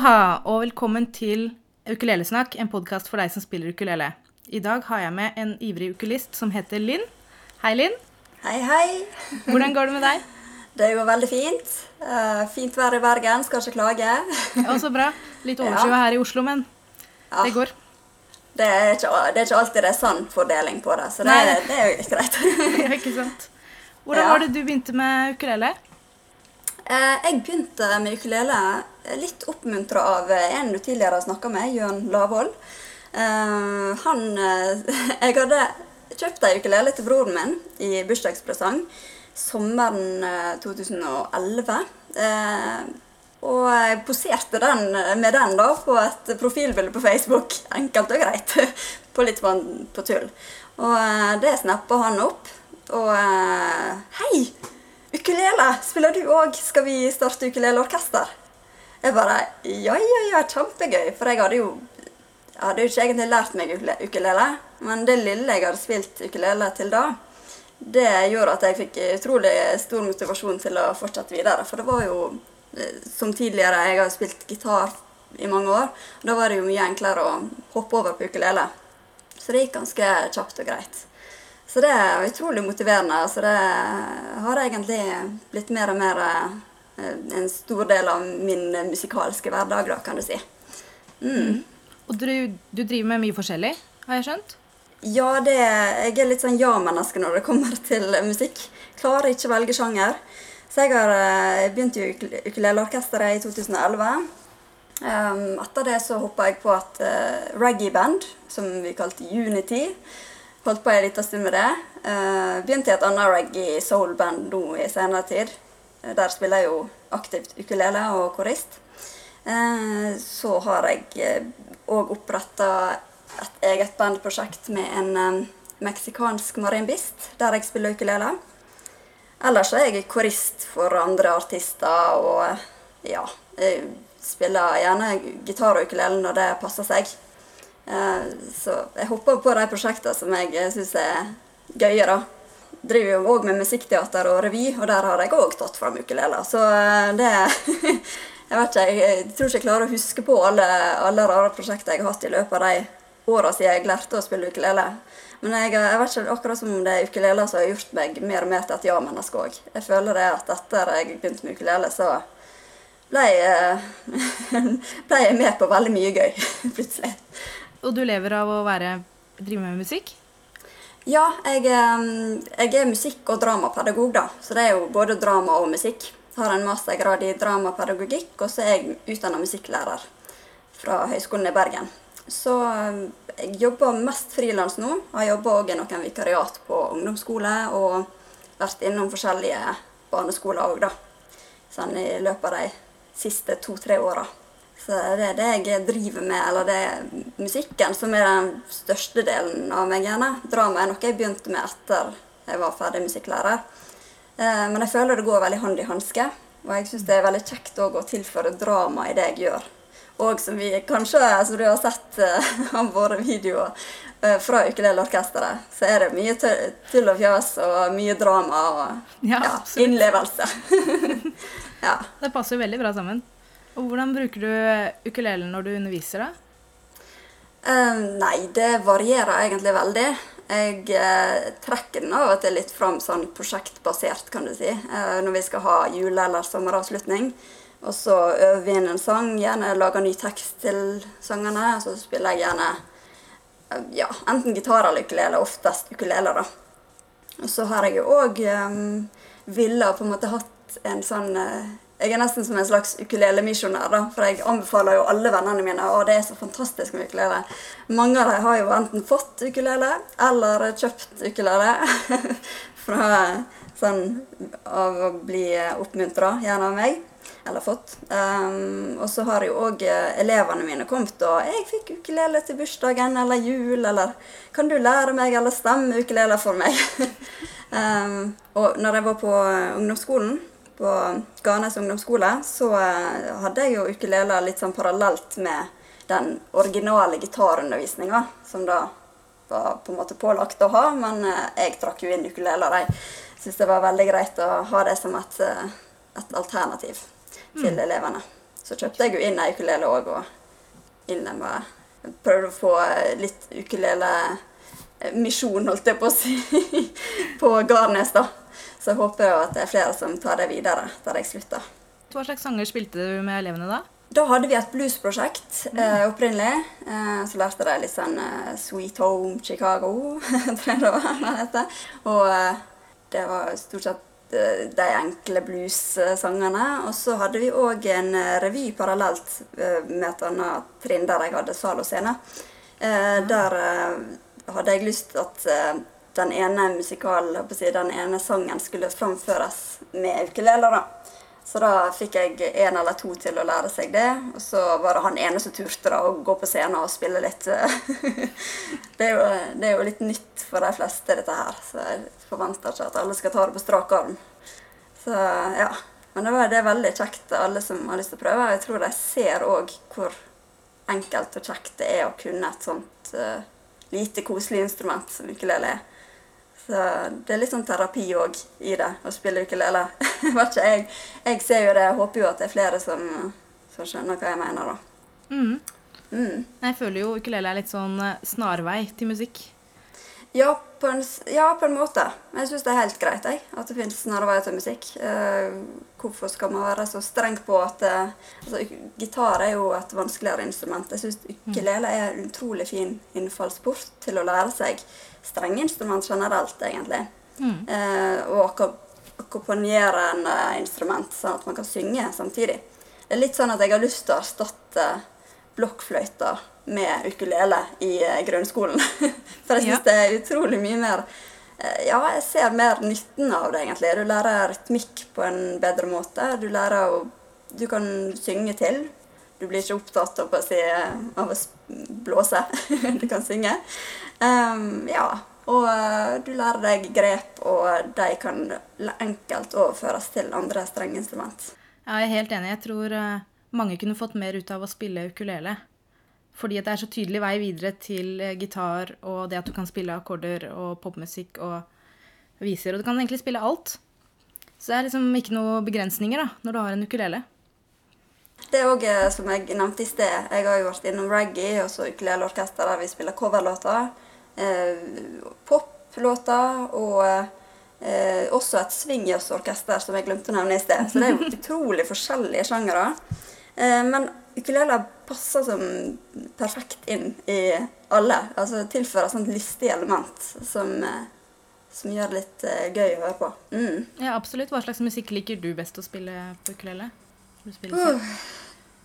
Aloha og velkommen til Ukulelesnakk, en podkast for deg som spiller ukulele. I dag har jeg med en ivrig ukulist som heter Linn. Hei, Linn. Hei, hei. Hvordan går det med deg? Det går veldig fint. Uh, fint vær i Bergen, skal ikke klage. Ja, så bra. Litt overskya ja. her i Oslo, men ja. det går. Det er, ikke, det er, ikke, alltid det er sann fordeling på det, så det, det er jo greit. ja, ikke sant. Hvordan var det du begynte med ukulele? Uh, jeg begynte med ukulele litt oppmuntra av en du tidligere har snakka med, Jørn Lavoll. Uh, han Jeg hadde kjøpt ei ukulele til broren min i bursdagspresang sommeren 2011. Uh, og jeg poserte den, med den da på et profilbilde på Facebook. Enkelt og greit. på litt på, på tull. Og det snappa han opp. Og Hei! Ukulele! Spiller du òg? Skal vi starte ukuleleorkester? Jeg bare Ja, ja, ja, kjempegøy. For jeg hadde jo jeg hadde jo ikke egentlig lært meg ukulele, men det lille jeg hadde spilt ukulele til da, det gjorde at jeg fikk utrolig stor motivasjon til å fortsette videre. For det var jo, eh, som tidligere, jeg har spilt gitar i mange år, og da var det jo mye enklere å hoppe over på ukulele. Så det gikk ganske kjapt og greit. Så det er utrolig motiverende. Så det har egentlig blitt mer og mer eh, Eh, en stor del av min musikalske hverdag, da, kan du si. Mm. Og du, du, driver med mye forskjellig, har jeg skjønt? Ja, det, jeg er litt sånn ja-menneske når det kommer til musikk. Klarer ikke å velge sjanger. Så jeg har eh, begynt i ukuleleorkesteret i 2011. Um, ehm, etter det så hoppa jeg på et uh, reggae-band som vi kalte Unity. Holdt på ei lita stund med det. Uh, begynte i et annet reggae-soul-band nå i senere tid. Der spiller jeg jo aktivt ukulele og korist. Eh, så har jeg òg eh, oppretta et eget bandprosjekt med en eh, meksikansk marimbist, der jeg spiller ukulele. Ellers er jeg korist for andre artister, og ja Jeg spiller gjerne gitar og ukulele når det passer seg. Så jeg hopper på de prosjektene som jeg syns er gøye, da driver jo òg med musikkteater og revy, og der har jeg òg tatt fram ukulele. Så eh, det Jeg vet ikke, jeg tror ikke jeg klarer å huske på alle, alle rare prosjekter jeg har hatt i løpet av de åra siden jeg lærte å spille ukulele. Men jeg, jeg, vet ikke, akkurat som det er ukulele som har gjort meg mer og mer til et ja-menneske òg. Jeg føler det at etter jeg begynte med ukulele, så ble jeg, ble jeg med på veldig mye gøy plutselig. Og du lever av å være, drive med musikk? Ja, jeg, jeg, er musikk- og dramapedagog, da. Så det er jo både drama og musikk. Jeg har en mastergrad i dramapedagogikk, og så er jeg utdanna musikklærer fra Høgskolen i Bergen. Så jeg jobber mest frilans nå. Har jobba òg i noen vikariat på ungdomsskole og vært innom forskjellige barneskoler òg, da. Sånn i løpet av de siste to-tre åra. Så det er det jeg driver med, eller det er musikken som er den største delen av meg. gjerne. Drama er noe jeg begynte med etter jeg var ferdig musikklærer. Eh, men jeg føler det går veldig hånd i hanske. Og jeg syns det er veldig kjekt å tilføre drama i det jeg gjør. Og som vi kanskje, som du har sett uh, av våre videoer uh, fra Ukuleleorkesteret, så er det mye tull og fjas og mye drama og ja, ja, innlevelse. ja. Det passer jo veldig bra sammen. Og hvordan bruker du ukulelen når du underviser, da? Uh, nei, det varierer egentlig veldig. Jeg uh, trekker den av og til litt fram sånn prosjektbasert, kan du si. Uh, når vi skal ha jule- eller sommeravslutning. Og så øver vi inn en sang, gjerne lager ny tekst til sangene. Så spiller jeg gjerne ja, enten gitar eller ukulele, oftest ukulele, da. Og så har jeg jo òg um, ville på en måte hatt en sånn jeg er nesten som en slags ukulelemisjonær, for jeg anbefaler jo alle vennene mine og det er så fantastisk med ukulele. Mange av dem har jo enten fått ukulele eller kjøpt ukulele fra sånn av å bli oppmuntra, gjerne av meg. Eller fått. Um, og så har jo òg eh, elevene mine kommet og 'Jeg fikk ukulele til bursdagen eller jul', eller 'Kan du lære meg eller stemme ukulele for meg?' um, og når jeg var på ungdomsskolen, på Garnes ungdomsskole, så eh, hadde jeg jo ukulele litt sånn parallelt med den originale gitarundervisninga, som da var på en måte pålagt å ha, men eh, jeg trakk jo inn ukulele. Jeg syntes det var veldig greit å ha det som et, eh, et alternativ til mm. elevene. Så kjøpte jeg jo inn ei ukulele òg, og innlemma Prøvde å få litt ukulelemisjon, holdt jeg på å si, på Garnes, da. Så jeg håper jo at det er flere som tar det videre der jeg slutta. Hva slags sanger spilte du med elevene da? Da hadde vi et bluesprosjekt eh, opprinnelig. Eh, så lærte de litt sånn eh, Sweet Home Chicago, tror jeg det var heter. Og eh, det var stort sett eh, de enkle blues-sangene. Og så hadde vi òg en eh, revy parallelt med et annet trinn der jeg hadde saloscene. Eh, der hadde jeg lyst til at den ene musikalen, den ene sangen skulle framføres med ukulele. da. Så da fikk jeg en eller to til å lære seg det. Og så var det han ene som turte da, å gå på scenen og spille litt. det, er jo, det er jo litt nytt for de fleste, dette her. Så jeg forventer ikke at alle skal ta det på strak arm. Så ja. Men det, var, det er veldig kjekt, alle som har lyst til å prøve. Jeg tror de ser òg hvor enkelt og kjekt det er å kunne et sånt uh, lite, koselig instrument som ukulele er. Så det er litt sånn terapi òg i det, å spille ukulele. Jeg, jeg ser jo det, jeg håper jo at det er flere som, som skjønner hva jeg mener, da. Mm. Mm. Jeg føler jo ukulele er litt sånn eh, snarvei til musikk. Ja, på en, ja, på en måte. Men jeg syns det er helt greit jeg, at det finnes snarveier til musikk. Uh, hvorfor skal man være så streng på at uh, altså, Gitar er jo et vanskeligere instrument. Jeg syns ukulele er en utrolig fin innfallsport til å lære seg strengeinstrument generelt. Mm. Eh, og akkompagnere en uh, instrument, sånn at man kan synge samtidig. Det er litt sånn at jeg har lyst til å erstatte blokkfløyta med ukulele i uh, grunnskolen. For jeg syns Ja. det er utrolig mye mer eh, Ja, jeg ser mer nytten av det, egentlig. Du lærer rytmikk på en bedre måte. Du lærer å Du kan synge til. Du blir ikke opptatt av å, si, av å blåse. du kan synge. Um, ja. Og eh, du lærer deg grep, og de kan enkelt overføres til andre strengeinstrument. Jeg er helt enig. Jeg tror eh, mange kunne fått mer ut av å spille ukulele. Fordi det er så tydelig vei videre til eh, gitar og det at du kan spille akkorder og popmusikk og viser. Og du kan egentlig spille alt. Så det er liksom ikke noe begrensninger da, når du har en ukulele. Det er òg, som jeg nevnte i sted, jeg har jo vært innom reggae og så ukuleleorkester der vi spiller coverlåter. Eh, Poplåter og eh, også et swingjazz-orkester som jeg glemte å nevne i sted. Så det er jo utrolig forskjellige sjangere. Eh, men ukulele passer som perfekt inn i alle. Altså tilfører sånt lystig element som, eh, som gjør det litt eh, gøy å høre på. Mm. Ja, absolutt. Hva slags musikk liker du best å spille på ukulele? Du spiller selv. Uh,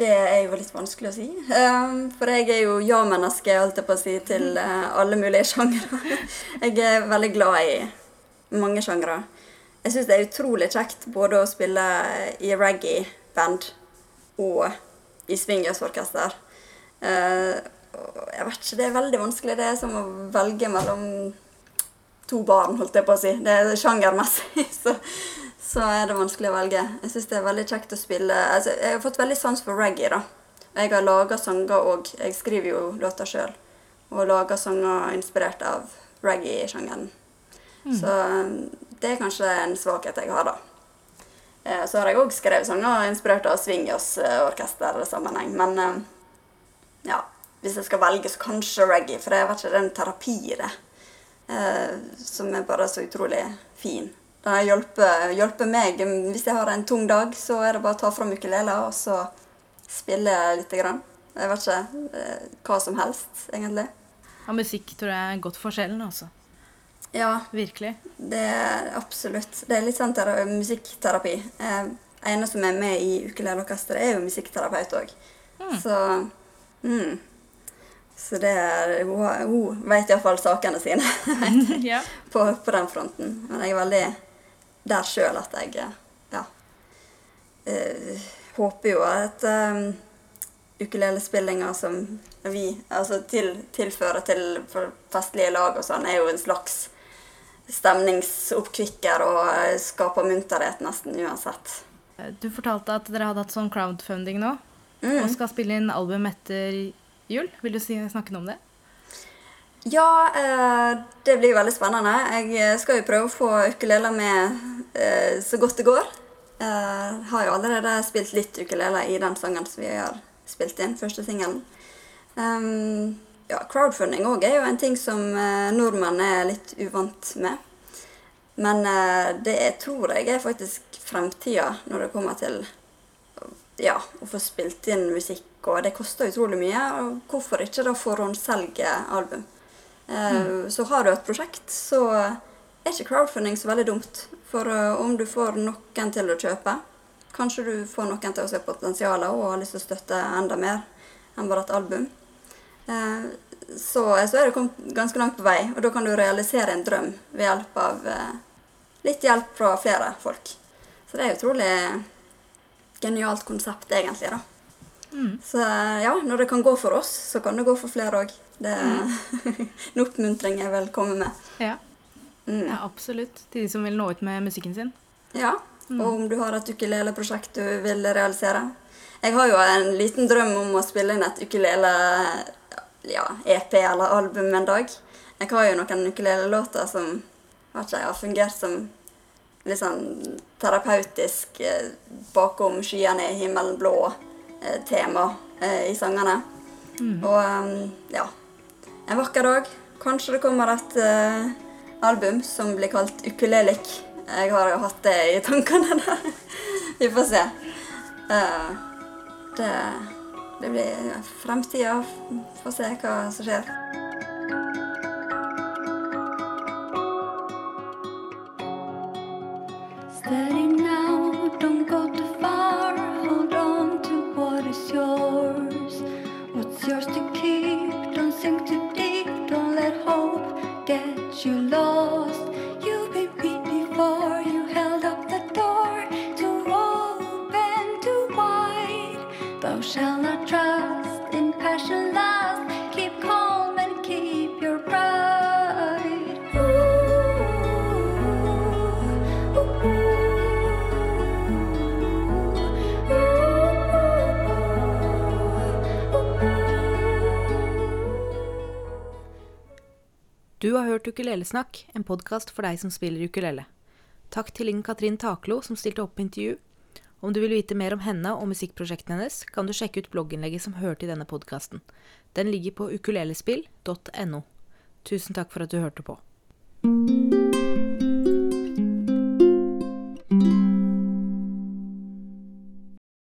det er jo litt vanskelig å si. Um, for jeg er jo ja-menneske, holdt jeg på å si, til uh, alle mulige sjangere. jeg er veldig glad i mange sjangere. Jeg syns det er utrolig kjekt både å spille i reggae-band og i swingjazzorkester. Uh, jeg vet ikke, det er veldig vanskelig. Det er som å velge mellom to barn, holdt jeg på å si. Det er sjangermessig, så, så er det vanskelig å velge. Jeg syns det er veldig kjekt å spille altså, Jeg har fått veldig sans for reggae, da. Jeg har laga sanger òg. Jeg skriver jo låter sjøl. Og lager sanger inspirert av reggae-sjangeren. Så um, det er kanskje en svakhet jeg har, da. Eh, Så har jeg òg skrevet sanger inspirert av swingjazzorkestersammenheng. Men eh, ja, hvis jeg skal velge, så kanskje reggae. For jeg vet ikke, det er en terapi i det. eh, som er bare så utrolig fin. Den har hjulpet, hjulpet meg. Hvis jeg har en tung dag, så er det bare å ta fram ukulele og så spille lite grann. Jeg vet ikke. eh, Hva som helst, egentlig. Ja, musikk tror jeg er godt for sjelen, altså. Ja, Virkelig. det er absolutt. Det er litt sånn musikkterapi. En ene som er med i ukuleleorkesteret, er jo musikkterapeut òg. Så mm. Så det er Hun, hun vet iallfall sakene sine ja. på, på den fronten. Men jeg er veldig der sjøl at jeg eh, ja, eh, håper jo at um, ukulelespillinga som vi altså til, tilfører til festlige lag og sånn, er jo en slags stemningsoppkvikker og eh, skaper munterhet nesten uansett. Du fortalte at dere hadde hatt sånn crowdfunding nå, Mm. og skal spille inn album etter jul. Vil du si, snakke noe om det? Ja, eh, det blir veldig spennende. Jeg eh, skal jo prøve å få ukulele med eh, så godt det går. Jeg har jo allerede spilt litt ukulele i den sangen som vi har spilt inn, første singelen. Um, ja, crowdfunding òg er jo en ting som eh, nordmenn er litt uvant med. Men eh, det er, tror jeg er faktisk fremtida når det kommer til ja, å få spilt inn musikk. Og det koster utrolig mye. Og hvorfor ikke da forhåndsselge album? Eh, mm. Så har du et prosjekt, så er ikke crowdfunding så veldig dumt. For uh, om du får noen til å kjøpe, kanskje du får noen til å se potensialet og har lyst til å støtte enda mer enn bare et album. Uh, så, så, er du kommet ganske langt på vei, og da kan du realisere en drøm ved hjelp av litt hjelp fra flere folk. Så det er utrolig genialt konsept, egentlig. da. Mm. Så ja, når det kan gå for oss, så kan det gå for flere òg. Det mm. en oppmuntring jeg vil komme med. Ja. Mm. Ja, absolutt. Til de som vil nå ut med musikken sin. Ja, mm. og om du har et ukuleleprosjekt du vil realisere. Jeg har jo en liten drøm om å spille inn et ukulele ja, EP eller album en dag. Jeg har jo noen ukulelelåter som ikke, har fungert som litt sånn terapeutisk eh, bakom skyene i himmelen blå-tema eh, eh, i sangene. Mm. Og um, ja En vakker dag kanskje det kommer et album som blir kalt Ukulelik. Jeg har jo hatt det i tankene der. Vi får se. Uh, det, det blir fremtida. Får se hva som skjer. Du har hørt Ukulelesnakk, en podkast for deg som spiller ukulele. Takk til Linn Katrin Taklo som stilte opp på intervju. Om du vil vite mer om henne og musikkprosjektene hennes, kan du sjekke ut blogginnlegget som hørte i denne podkasten. Den ligger på ukulelespill.no. Tusen takk for at du hørte på.